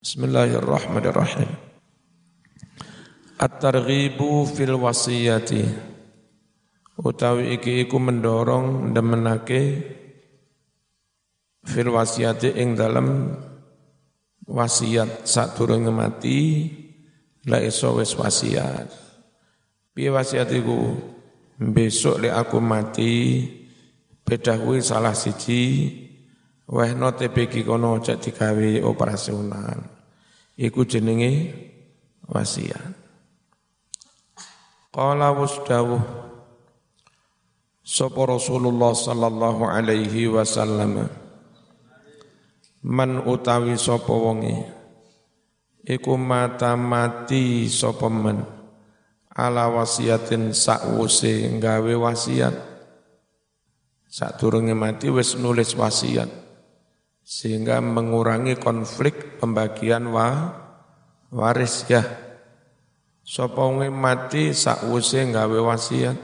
Bismillahirrahmanirrahim. At-targhibu fil wasiyati. Utawi iki iku mendorong demenake fil wasiyati ing dalam wasiat sadurunge mati la iso wis wasiat. Piye wasiat iku? Besok lek aku mati beda kuwi salah siji wehno TPG kono cek digawe operasional. Iku jenenge wasiat. Qala wasdawuh Sapa Rasulullah sallallahu alaihi wasallam Man utawi sapa wonge? Iku mata mati sapa men? Ala wasiatin sakwuse gawe wasiat. Sadurunge mati wis nulis wasiat sehingga mengurangi konflik pembagian wa, waris ya. Sapa mati sakwuse gawe wasiat.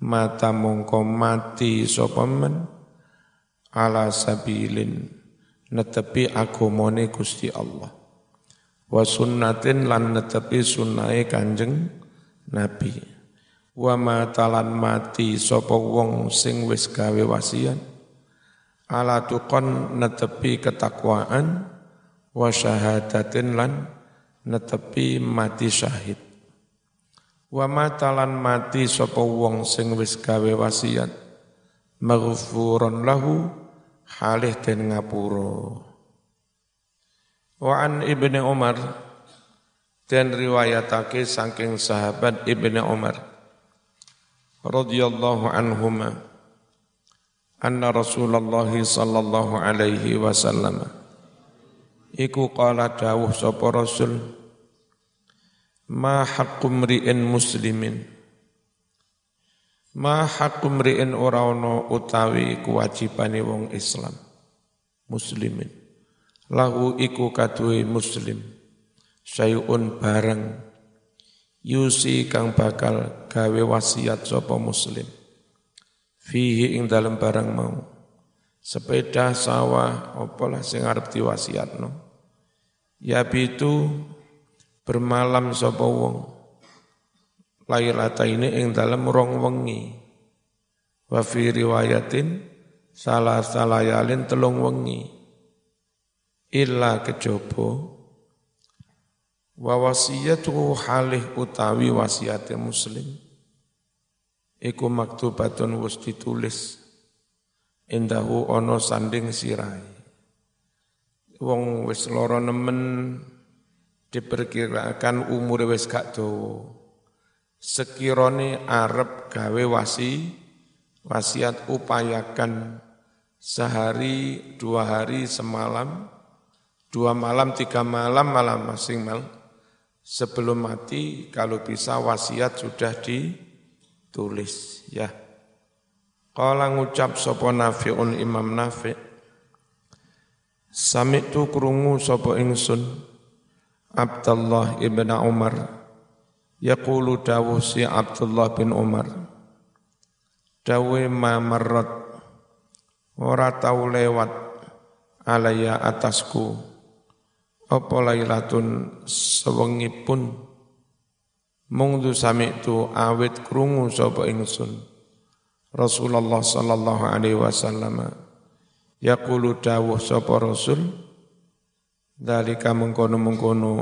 Mata mongko mati sapa men? Ala sabilin. Netepi agamane Gusti Allah. Wa sunnatin lan netepi sunnahe Kanjeng Nabi. Wa matalan mati sapa wong sing wis gawe wasiat ala tuqon netepi ketakwaan wa syahadatin lan netepi mati syahid. Wa matalan mati sapa wong sing wis gawe wasiat maghfuron lahu halih den ngapura. Wa an ibni Umar dan riwayatake saking sahabat ibni Umar radhiyallahu anhumah anna Rasulullah sallallahu alaihi wasallam. Iku qala dawuh sapa Rasul ma haqqum muslimin. Ma haqqum ri'in ora ana utawi kewajibane wong Islam muslimin. Lahu iku kaduwe muslim sayun barang yusi kang bakal gawe wasiat sapa muslim fihi ing dalam barang mau. Sepeda sawah opolah sing arep diwasiatno. Ya bitu bermalam sapa wong. Lailata ini ing dalam rong wengi. Wa fi riwayatin salah salayalin telung wengi. Illa kejaba. Wa wasiyatu halih utawi wasiate muslim iku maktubatun wis ditulis. Indahu ana sanding sirai. Wong wis lara nemen diperkirakan umur wis gak dawa. Sekirane arep gawe wasi wasiat upayakan sehari dua hari semalam dua malam tiga malam malam masing mal sebelum mati kalau bisa wasiat sudah di tulis ya. Kala ngucap sapa Nafi'un Imam Nafi' Sami'tu krungu sapa ingsun Abdullah ibn Umar yaqulu dawuh si Abdullah bin Umar dawe ma marrat ora tau lewat alaya atasku apa lailatun sewengi pun Mungdu sami'tu awit krungu sapa ingsun Rasulullah sallallahu alaihi wasallam. Yaqulu dawuh sapa Rasul dalika mengkono-mengkono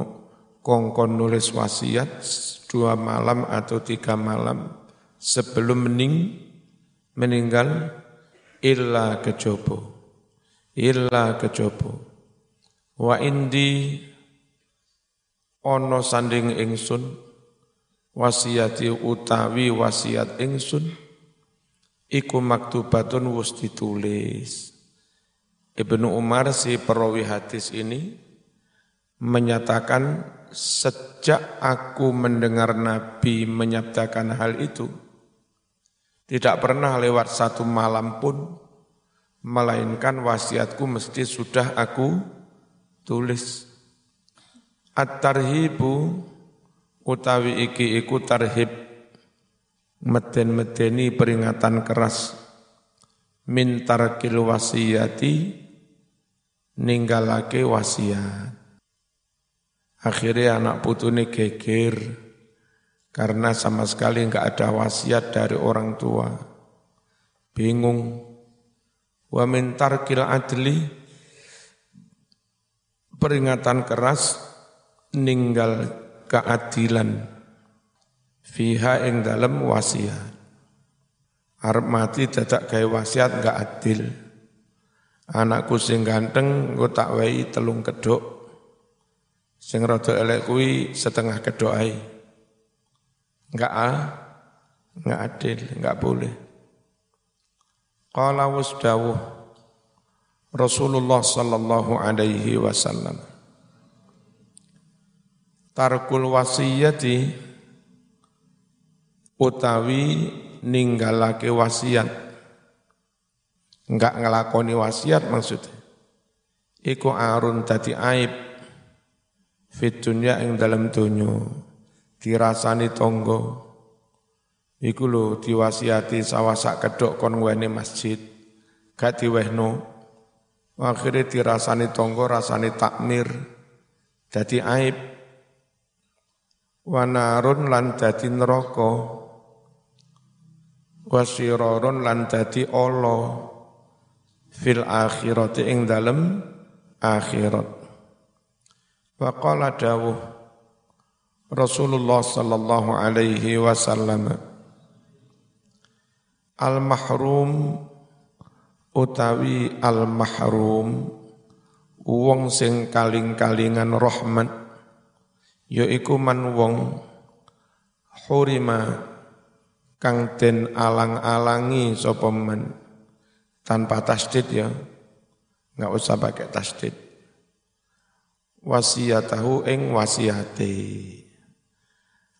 kongkon nulis wasiat dua malam atau tiga malam sebelum mening meninggal illa kejobo illa kejobo. Wa indi ono sanding ingsun wasiati utawi wasiat ingsun iku maktubatun wus ditulis. Ibnu Umar si perawi hadis ini menyatakan sejak aku mendengar Nabi menyabdakan hal itu tidak pernah lewat satu malam pun melainkan wasiatku mesti sudah aku tulis. At-tarhibu utawi iki iku tarhib meden-medeni peringatan keras min tarkil wasiyati ninggalake wasiat Akhirnya anak putune geger karena sama sekali enggak ada wasiat dari orang tua. Bingung. Wa min tarkil adli peringatan keras ninggal keadilan fiha ing dalam wasiat. Arab mati dadak wasiat enggak adil. Anakku sing ganteng engko tak telung kedok Sing rada elek setengah kedoai. Enggak ah, enggak adil, enggak boleh. Qala wasdawuh Rasulullah sallallahu alaihi wasallam Tarkul wasiyati utawi ninggalake wasiat. Enggak ngelakoni wasiat maksudnya. Iku arun dadi aib fit dunya ing dalam dunya dirasani tonggo iku lho diwasiati sawasak kedok kon ngene masjid. Gak diwehno. Akhirnya dirasani tonggo rasani takmir. Dadi aib wanarun lan dadi neraka. Wasirorun lan dadi Allah. Fil akhirati ing dalem akhirat. Wa qala dawuh Rasulullah sallallahu alaihi wasallam Al mahrum utawi al mahrum wong sing kaling-kalingan rahmat yaiku man wong hurima kang den alang-alangi sapa man tanpa tasdid ya. Nggak usah pakai tasdid. Wasiyatahu ing wasiate.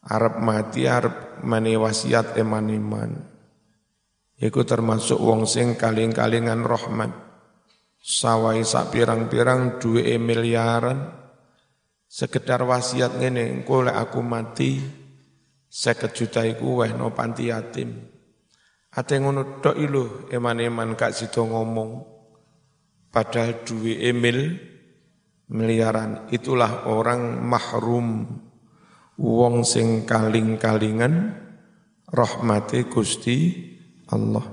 Arab mati Arab mani wasiat eman iman. Iku termasuk wong sing kaling-kalingan rahmat. Sawai sak pirang-pirang duwe miliaran Sekedar wasiat ngene engko lek aku mati seket juta iku weh no panti yatim. Ate ngono tok lho eman-eman gak sida ngomong. Padahal duwe emil miliaran. Itulah orang mahrum wong sing kaling-kalingan rahmati Gusti Allah.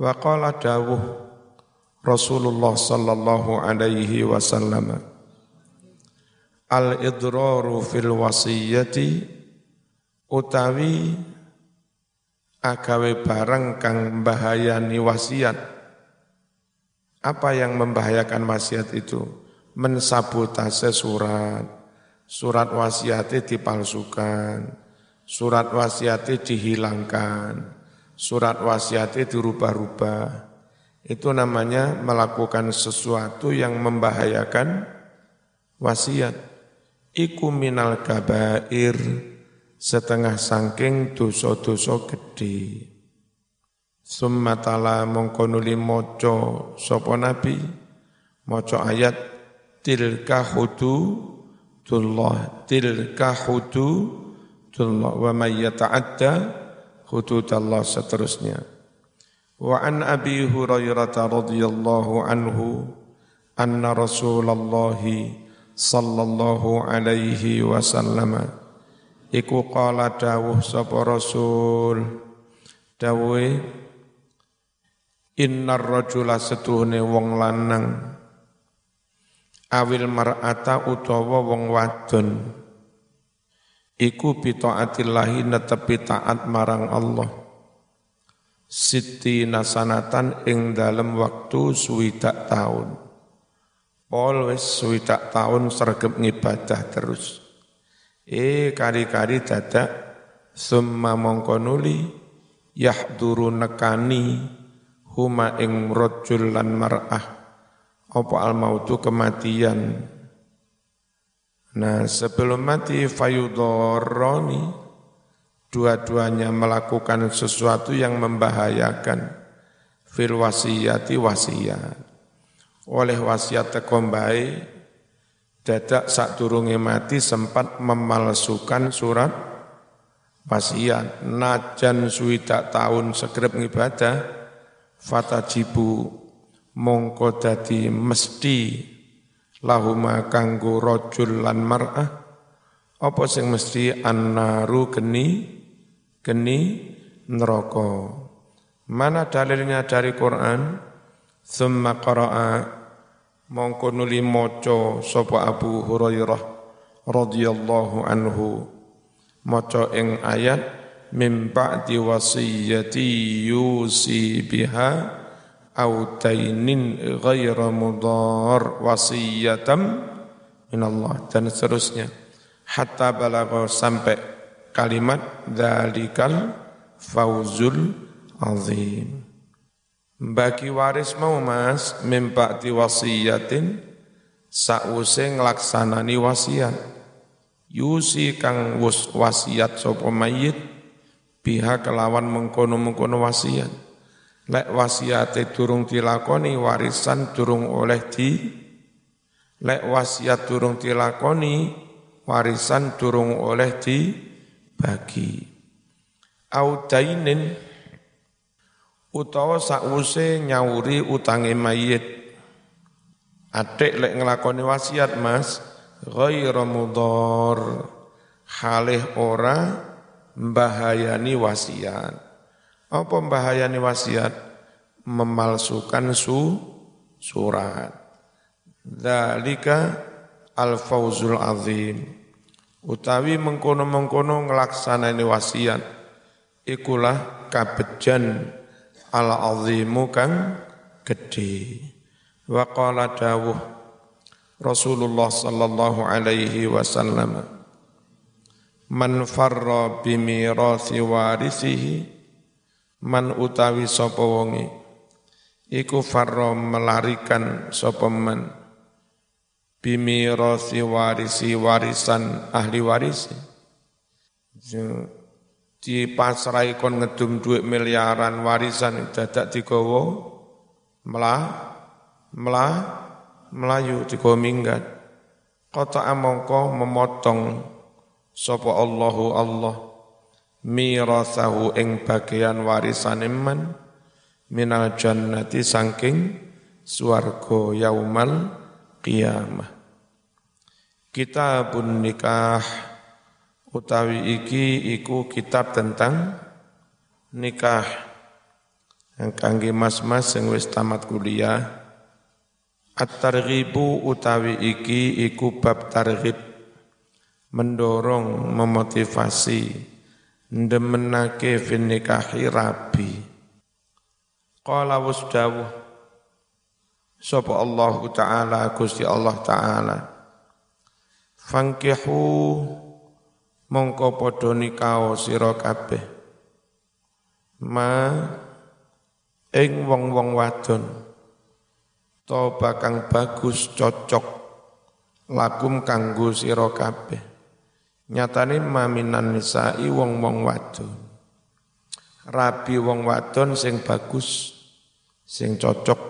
Wa qala dawuh Rasulullah sallallahu alaihi wasallam al idraru fil wasiyati utawi agawe barang kang bahayani wasiat. Apa yang membahayakan wasiat itu? Mensabotase surat, surat wasiatnya dipalsukan, surat wasiatnya dihilangkan, surat wasiatnya dirubah-rubah. Itu namanya melakukan sesuatu yang membahayakan wasiat. Iku minal kabair setengah sangking dosa-dosa gede. Summatala mongkonuli moco sopo nabi, moco ayat tilka hududullah tilka hududullah wa may yata'adda hududallah seterusnya wa an abi hurairah radhiyallahu anhu anna rasulullah sallallahu alaihi wasallam. Iku qala dawuh sapa rasul. Dawuhe innar rajula setuhne wong lanang. Awil mar'ata utawa wong wadon. Iku bitaatillahi netepi taat marang Allah. Siti nasanatan ing dalam waktu suwidak tahun pol wis suwidak tahun sergep ngibadah terus eh kari-kari dadak summa mongko nuli yahduru nekani huma ing rajul lan mar'ah apa al mautu kematian. Nah sebelum mati fayudoroni dua-duanya melakukan sesuatu yang membahayakan fil wasiyati wasiat. Oleh wasiat tekombai dadak sak durunge mati sempat memalsukan surat wasiat. Najan suwidak tahun segrep ngibadah fatajibu mongko dadi mesti. Lahuma kanggo rajul lan mar'ah. Apa sing mesti? Annaru geni geni neraka. Mana dalilnya dari Quran? Thumma qara'a mongko nuli maca sapa Abu Hurairah radhiyallahu anhu. Maca ing ayat min ba'di wasiyati yusi biha au dainin ghaira mudar wasiyatam min Allah dan seterusnya. Hatta balagha sampai kalimat dzalikal fauzul azim bagi waris mau mas di wasiyatin sause nglaksanani wasiat. Yusi kang wasiat sapa mayit pihak kelawan mengkono-mengkono wasiat. Lek wasiate durung dilakoni warisan durung oleh di lek wasiat durung dilakoni warisan durung oleh di bagi audainin utawa sakwuse nyauri utange mayit adik lek nglakoni wasiat Mas ghairu mudhar halih ora mbahayani wasiat apa bahayanya wasiat? Memalsukan su surat. Dalika al-fauzul azim. Utawi mengkono-mengkono ngelaksanani wasiat. Ikulah kabejan al-azimu kang gede. Wa qala dawuh Rasulullah sallallahu alaihi wasallam Man farra bimirasi warisihi man utawi sapa wonge iku farra melarikan sapa man warisi warisan ahli waris di pasrai kon ngedum duit miliaran warisan dadak digawa melah melah melayu digawa minggat. Kota amongko memotong sapa Allahu Allah mirasahu ing bagian warisan iman minal jannati sangking swarga yaumal qiyamah. Kitabun nikah utawi iki iku kitab tentang nikah. Yang kangge mas-mas sing wis tamat kuliah. At-targhibu utawi iki iku bab targhib. Mendorong memotivasi ndemenake fin nikahi rabi. Qala wasdawu sapa Allah taala Gusti Allah taala. Fangkihu mongko padha nikah sira kabeh ma ing wong-wong wadon to bakang bagus cocok lakum kanggo sira kabeh Nyatane maminan nisa'i wong-wong wadon. Rabi wong wadon sing bagus, sing cocok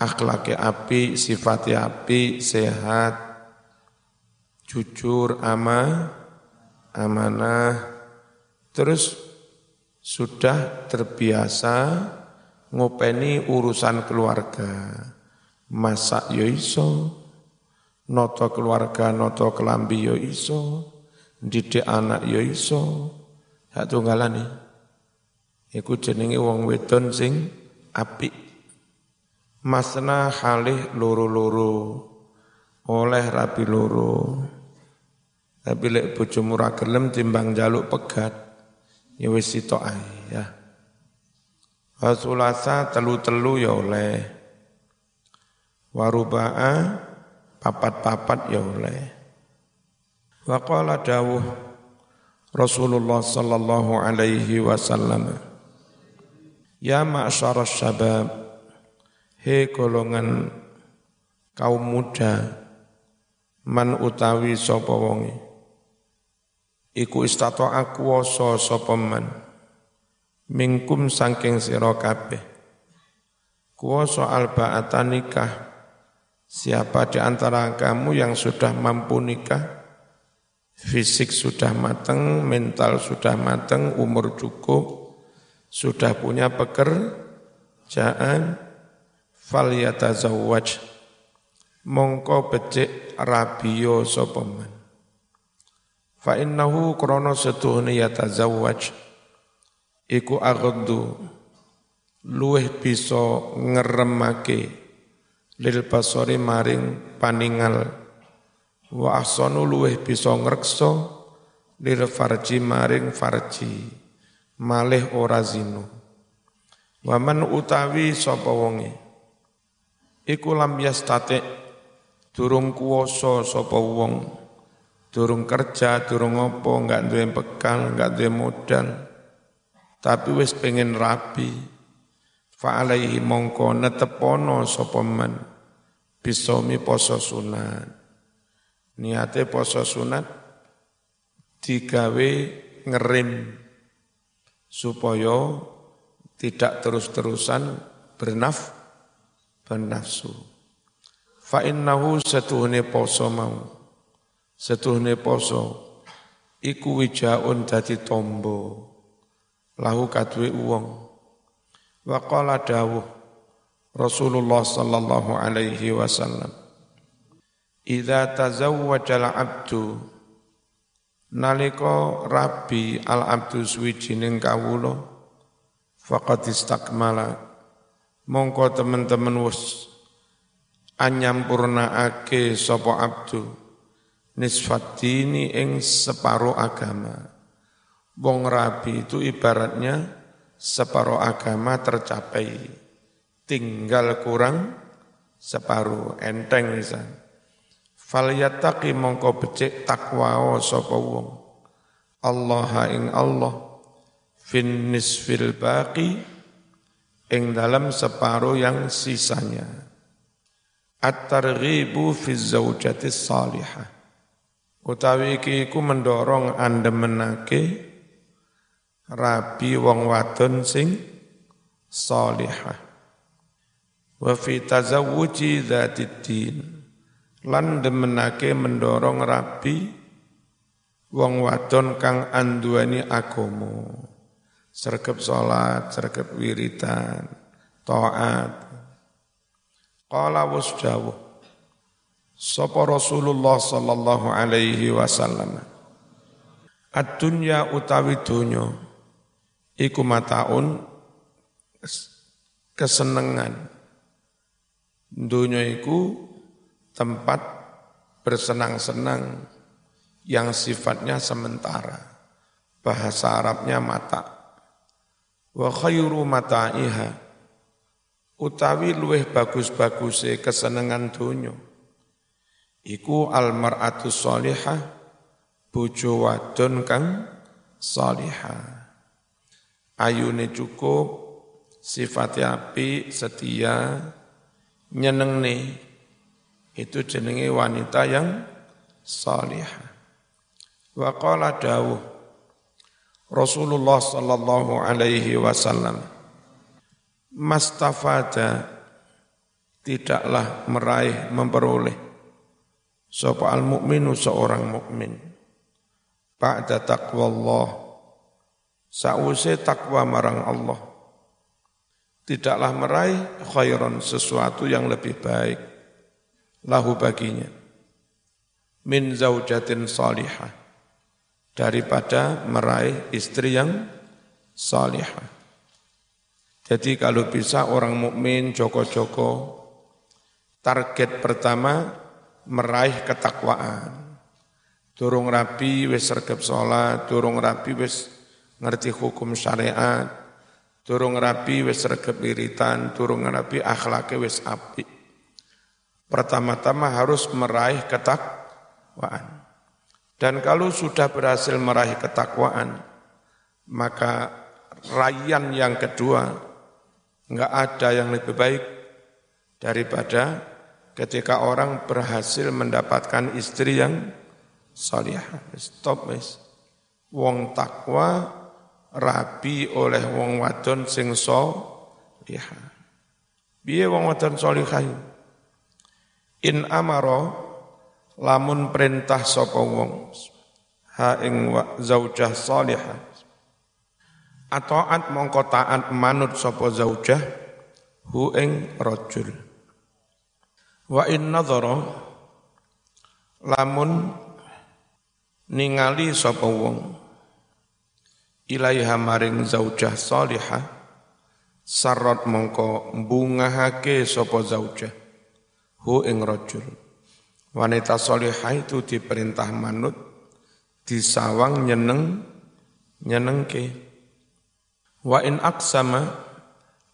akhlake api, sifati api, sehat, jujur, ama, amanah, terus sudah terbiasa ngopeni urusan keluarga. Masak yo iso, noto keluarga, noto kelambi yo iso, didik anak yo iso, hak tunggalane. Iku jenenge wong wedon sing apik. Masna halih loro-loro, oleh rapi loro. Tapi lek bojomu ra gelem timbang jaluk pegat, ya wis sitok ae ya. Wasulasa telu-telu ya oleh. Waruba'a papat-papat ya oleh. Wa qala dawuh Rasulullah sallallahu alaihi wasallam Ya ma'syar syabab He golongan kaum muda man utawi sapa wonge iku istata'a kuwasa sapa man? Mingkum saking sira kabeh. Kuwasa alba'ata nikah. Siapa di antara kamu yang sudah mampu nikah, fisik sudah matang, mental sudah matang, umur cukup, sudah punya pekerjaan, fal yatazawwaj, mongko becik rabiyo sapa fa innahu krana setuhne yatazawwaj. Iku aghaddu luweh bisa ngeremake lil basori maring paningal. Wa ahsanu luweh bisa ngrekso lil farji maring farji. Malih ora zinu. Waman utawi sapa wonge? Iku lam yastate durung kuwasa sapa wong durung kerja durung apa enggak duwe bekal enggak duwe modal tapi wis pengen rapi fa alaihi mongko netepono sapa man bisomi poso sunat niate poso sunat digawe ngerim supaya tidak terus-terusan bernaf bernafsu. Fa innahu satuhne poso mau. Satuhne poso iku wijaun dadi tombo. Lahu kadwe uwong. Wa qala dawuh Rasulullah sallallahu alaihi wasallam. Idza tazawwajal abdu nalika rabi al abdu suwijining kawula faqad istakmala mongko teman-teman wis anyampurnaake sapa abdu nisfat dini ing separo agama. Wong rabi itu ibaratnya separo agama tercapai. Tinggal kurang separuh enteng misal. Fal yattaqi mongko becik takwa sapa wong. Allah ing Allah fin nisfil baqi ing dalam separuh yang sisanya at-targhibu fi zaujati salihah. Utawi iki iku mendorong andemenake rabi wong wadon sing salihah. Wa fi tazawuji dzatiddin lan demenake mendorong rabi wong wadon kang anduani agomo. Sergep salat, sergep wiridan, taat, Qala wasjawu Sapa Rasulullah sallallahu alaihi wasallam. Ad-dunya utawi dunya iku mataun kesenengan. Dunya iku tempat bersenang-senang yang sifatnya sementara. Bahasa Arabnya mata. Wa khairu mata'iha utawi luweh bagus-baguse kesenengan donya iku almar'atu shalihah bojo wadon kang salihah. Ayune cukup sifat api setia nyenengne itu jenenge wanita yang salihah. Wa qala dawuh Rasulullah sallallahu alaihi wasallam mastafada tidaklah meraih memperoleh sapa al mukminu seorang mukmin ba'da taqwallah. Sa'use takwa marang Allah. Tidaklah meraih khairan sesuatu yang lebih baik. Lahu baginya. Min zaujatin salihah. Daripada meraih istri yang salihah. Jadi kalau bisa orang mukmin joko-joko target pertama meraih ketakwaan. Turung rapi wis sergap sholat, turung rapi wis ngerti hukum syariat, turung rapi wis sergap wiritan, turung rapi akhlaknya wis api. Pertama-tama harus meraih ketakwaan. Dan kalau sudah berhasil meraih ketakwaan, maka rayan yang kedua Enggak ada yang lebih baik daripada ketika orang berhasil mendapatkan istri yang salihah. Stop wis. Wong takwa rabi oleh wong wadon sing salihah. Biye wong wadon salihah? In amaro lamun perintah sapa wong ha ing zaujah salihah Atoat mongko taat manut sapa zaujah hu ing rajul. Wa in nadhara lamun ningali sapa wong ilaiha maring zaujah salihah sarot mongko mbungahake sapa zaujah hu ing rajul. Wanita salihah itu diperintah manut disawang nyeneng nyenengke. Wa in aksama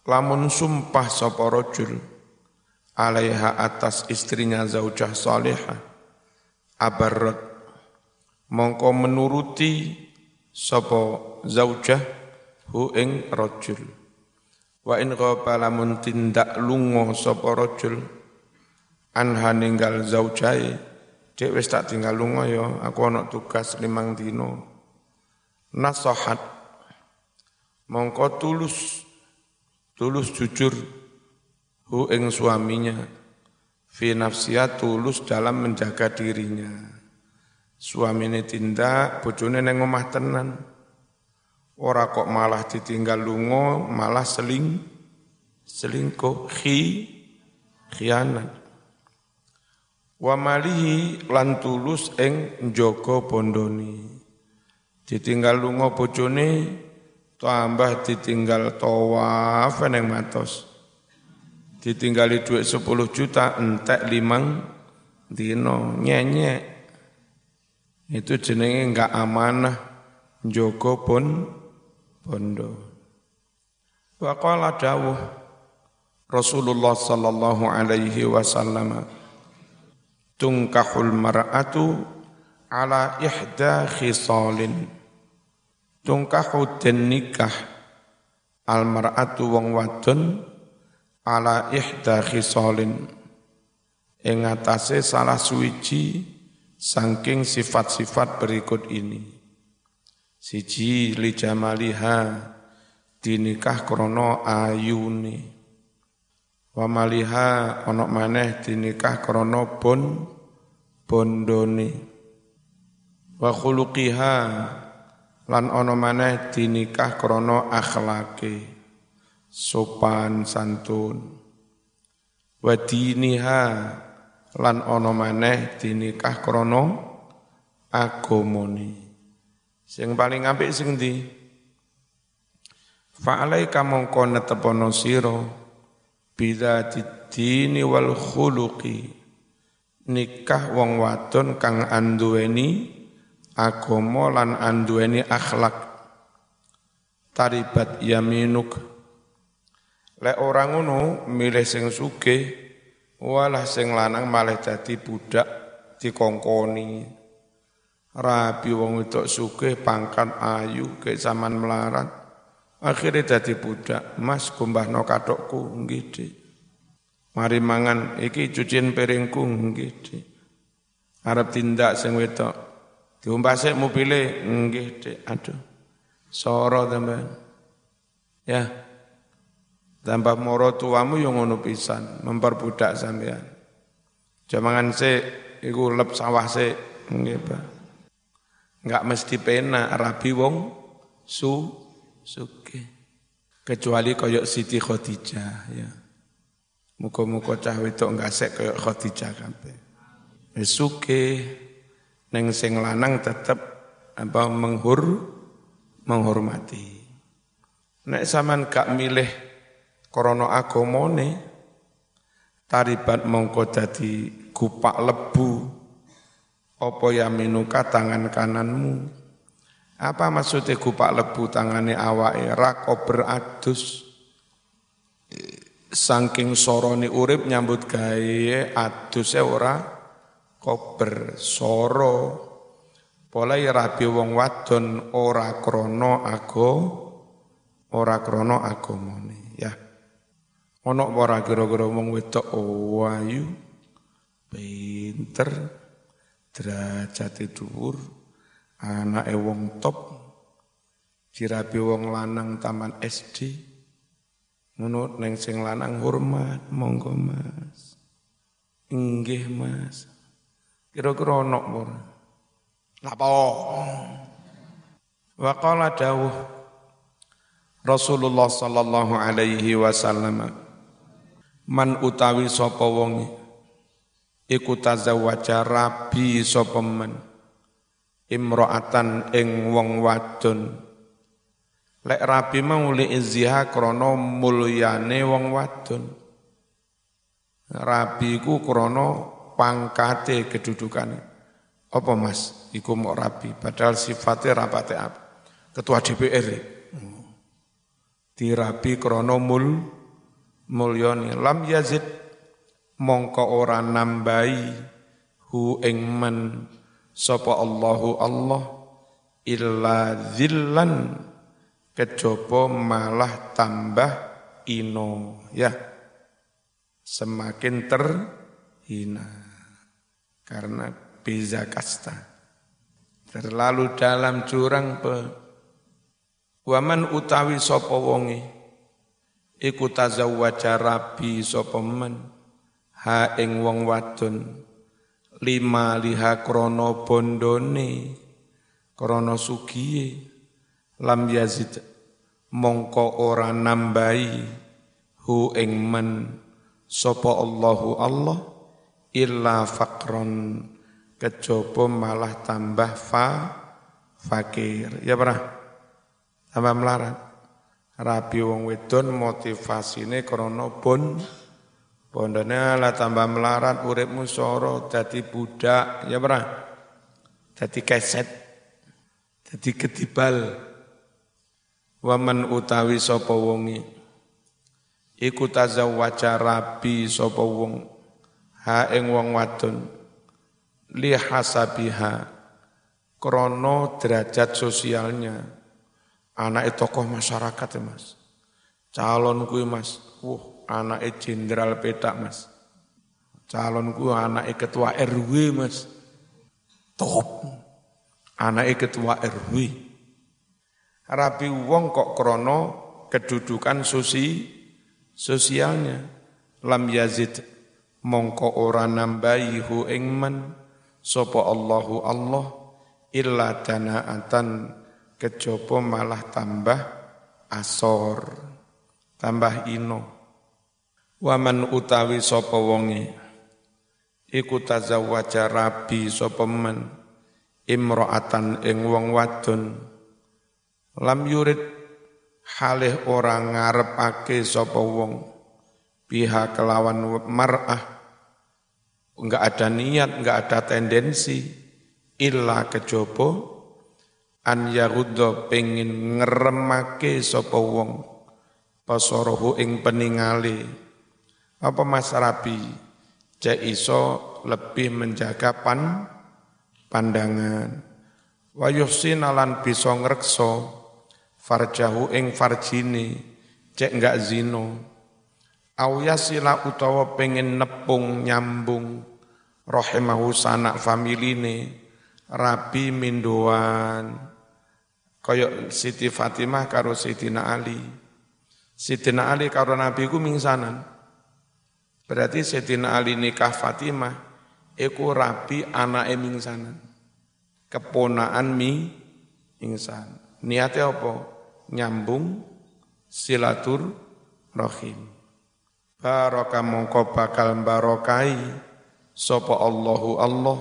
lamun sumpah sapa rajul alaiha atas istrinya zaujah salihah. Abarrat mongko menuruti sapa zaujah hu ing rajul. Wa in ghaba lamun tindak lunga sapa rajul anha ninggal zaujai dek wis tak tinggal lunga ya aku ana tugas limang dino nasahat mongko tulus tulus jujur hu ing suaminya. Fi nafsiyah tulus dalam menjaga dirinya. Suami ini tindak bojone neng omah tenan. Ora kok malah ditinggal lungo malah seling selingkuh. Khi khianat. Wa malihi lan tulus ing njogo bondoni. Ditinggal lungo bojone tambah ditinggal tawaf neng matos ditinggali duit 10 juta entek limang dino nyenyek itu jenenge enggak amanah njogo pun bondo. Wa qala dawuh Rasulullah sallallahu alaihi wasallam tungkahul mar'atu ala ihda khisalin. Tungkahu den nikah. Al mar'atu wong wadon ala ihda khisalin ing salah suwiji saking sifat-sifat berikut ini. Siji li jamaliha dinikah krana ayune. Wa maliha ana maneh dinikah krana bon bondone. Wa khuluqiha lan ana maneh dinikah krana akhlake sopan santun. Wa diniha lan ana maneh dinikah krana agamane. Sing paling apik sing ndi? Fa'alaika mongko netepono sira bidzati dini wal khuluqi. Nikah wong wadon kang anduweni agama lan anduweni akhlak. Taribat yaminuk Lek orang ngono milih sing sugih, walah sing lanang malah dadi budak dikongkoni. Rabi wong itu sugih pangkat ayu ke zaman melarat. Akhirnya dadi budak, Mas kumbahno katokku nggih Mari mangan iki cucian piringku nggih Dik. Arep tindak sing wedok. Diumpase mobile nggih Dik. Aduh. Soro teman. Ya. Tambah moro tuamu yang ngono pisan, memperbudak sampean. Jamangan se iku lep sawah se nggih, Enggak mesti pena rabi wong su suke. Kecuali koyok Siti Khadijah ya. Muka-muka cah wedok enggak sek koyok Khadijah kabeh. Wis suke ning sing lanang tetep apa menghur menghormati. Nek sampean gak milih krana agamane taribat mongko dadi gupak lebu apa yaminuka tangan kananmu? Apa maksudnya gupak lebu tangane awake? Ra beradus. Saking sorone urip nyambut gawe aduse ora? Kober soro pola ya rabi wong wadon ora krana ago ora krana agamane Ono ora kira-kira wong wedok oh, ayu, pinter, derajate dhuwur, anake wong top, dirabi wong lanang taman SD. Ngono neng sing lanang hormat, monggo Mas. Inggih Mas. Kira-kira ono ora? Napa? Wa qala dawuh Rasulullah sallallahu alaihi wasallam man utawi sapa wong iku tazawwaja rabi sapa men imro'atan ing wong wadon. Lek rabi mau li izziha krana mulyane wong wadon. Rabi ku krana pangkate kedudukane. Apa mas? Iku mau rabi padahal sifatnya rapate apa ketua DPR dirabi krana mul mulyane lam yazid mongko ora nambahi hu ing men sapa Allahu Allah illa zillan. Kejaba malah tambah ino ya. Semakin terhina karena beza kasta. Terlalu dalam jurang pe. Waman utawi sapa wonge iku tazawwaja rabi sapa men? Ha ing wong wadon. Lima liha krono bondone. Krono sugiye. Lam yazid. Mongko ora nambahi hu ing men. Sapa Allahu Allah? Illa faqron kejaba malah tambah fa fakir. Ya pernah? Tambah melarat rabi wong wedon motivasine krana bon Pondone lah tambah melarat uripmu soro dadi budak ya pernah dadi keset dadi ketibal. Waman utawi sapa wongi iku tazawwaja rabi sapa wong ha ing wong wadon. Li hasabiha krono derajat sosialnya anak tokoh masyarakat ya mas calon kuwi mas wah anaknya jenderal petak mas. Calonku anaknya ketua RW mas. Top. Anaknya ketua RW. Rabi wong kok krono kedudukan sosi sosialnya. Lam yazid mongko ora nambahi hu ingman sopo Allahu Allah illa danaatan kejopo malah tambah asor tambah ino. Waman utawi sapa wonge? Iku tazawwaja rabi sapa men? Imro'atan ing wong wadon. Lam yurid halih ora ngarepake sapa wong. Biha kelawan mar'ah. Enggak ada niat enggak ada tendensi. Illa kejopo an yaruddo pengin ngeremake sapa wong pasorohu ing peningale apa Mas Rabi? Cek iso lebih menjaga pan pandangan. Wa yuhsin alan bisa ngrekso farjahu ing farjini cek enggak zino. Au utawa pengen nepung nyambung rahimahu sanak familine Rabi minduan koyok Siti Fatimah karo Sidina Ali. Sidina Ali karo Nabi ku mingsanan. Berarti Sayyidina Ali nikah Fatimah, iku rabi anak mingsanan. Keponaan mi ingsan. Niatnya apa? Nyambung silatur rahim. Baraka mongko bakal barokai sapa Allahu Allah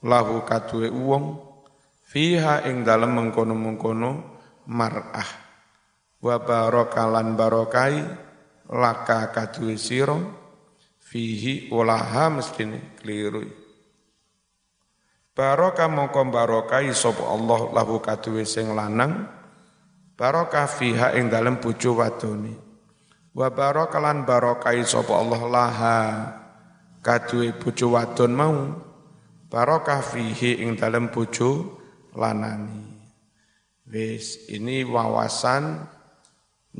lahu katue uwong fiha ing dalem mengkono-mengkono mar'ah. Wa barakalan barokai laka katue sira fihi ulaha mestine keliru. Barokah mongko barokai sapa Allah lahu kaduwe sing lanang barokah fiha ing dalem bojo wadone. Wa barokalan barokai sapa Allah laha kaduwe bojo wadon mau barokah fihi ing dalem bojo lanani wis ini wawasan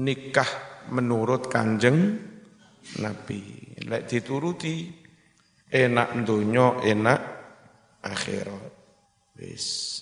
nikah menurut kanjeng Nabi. Lek dituruti enak dunya enak akhirat. Wis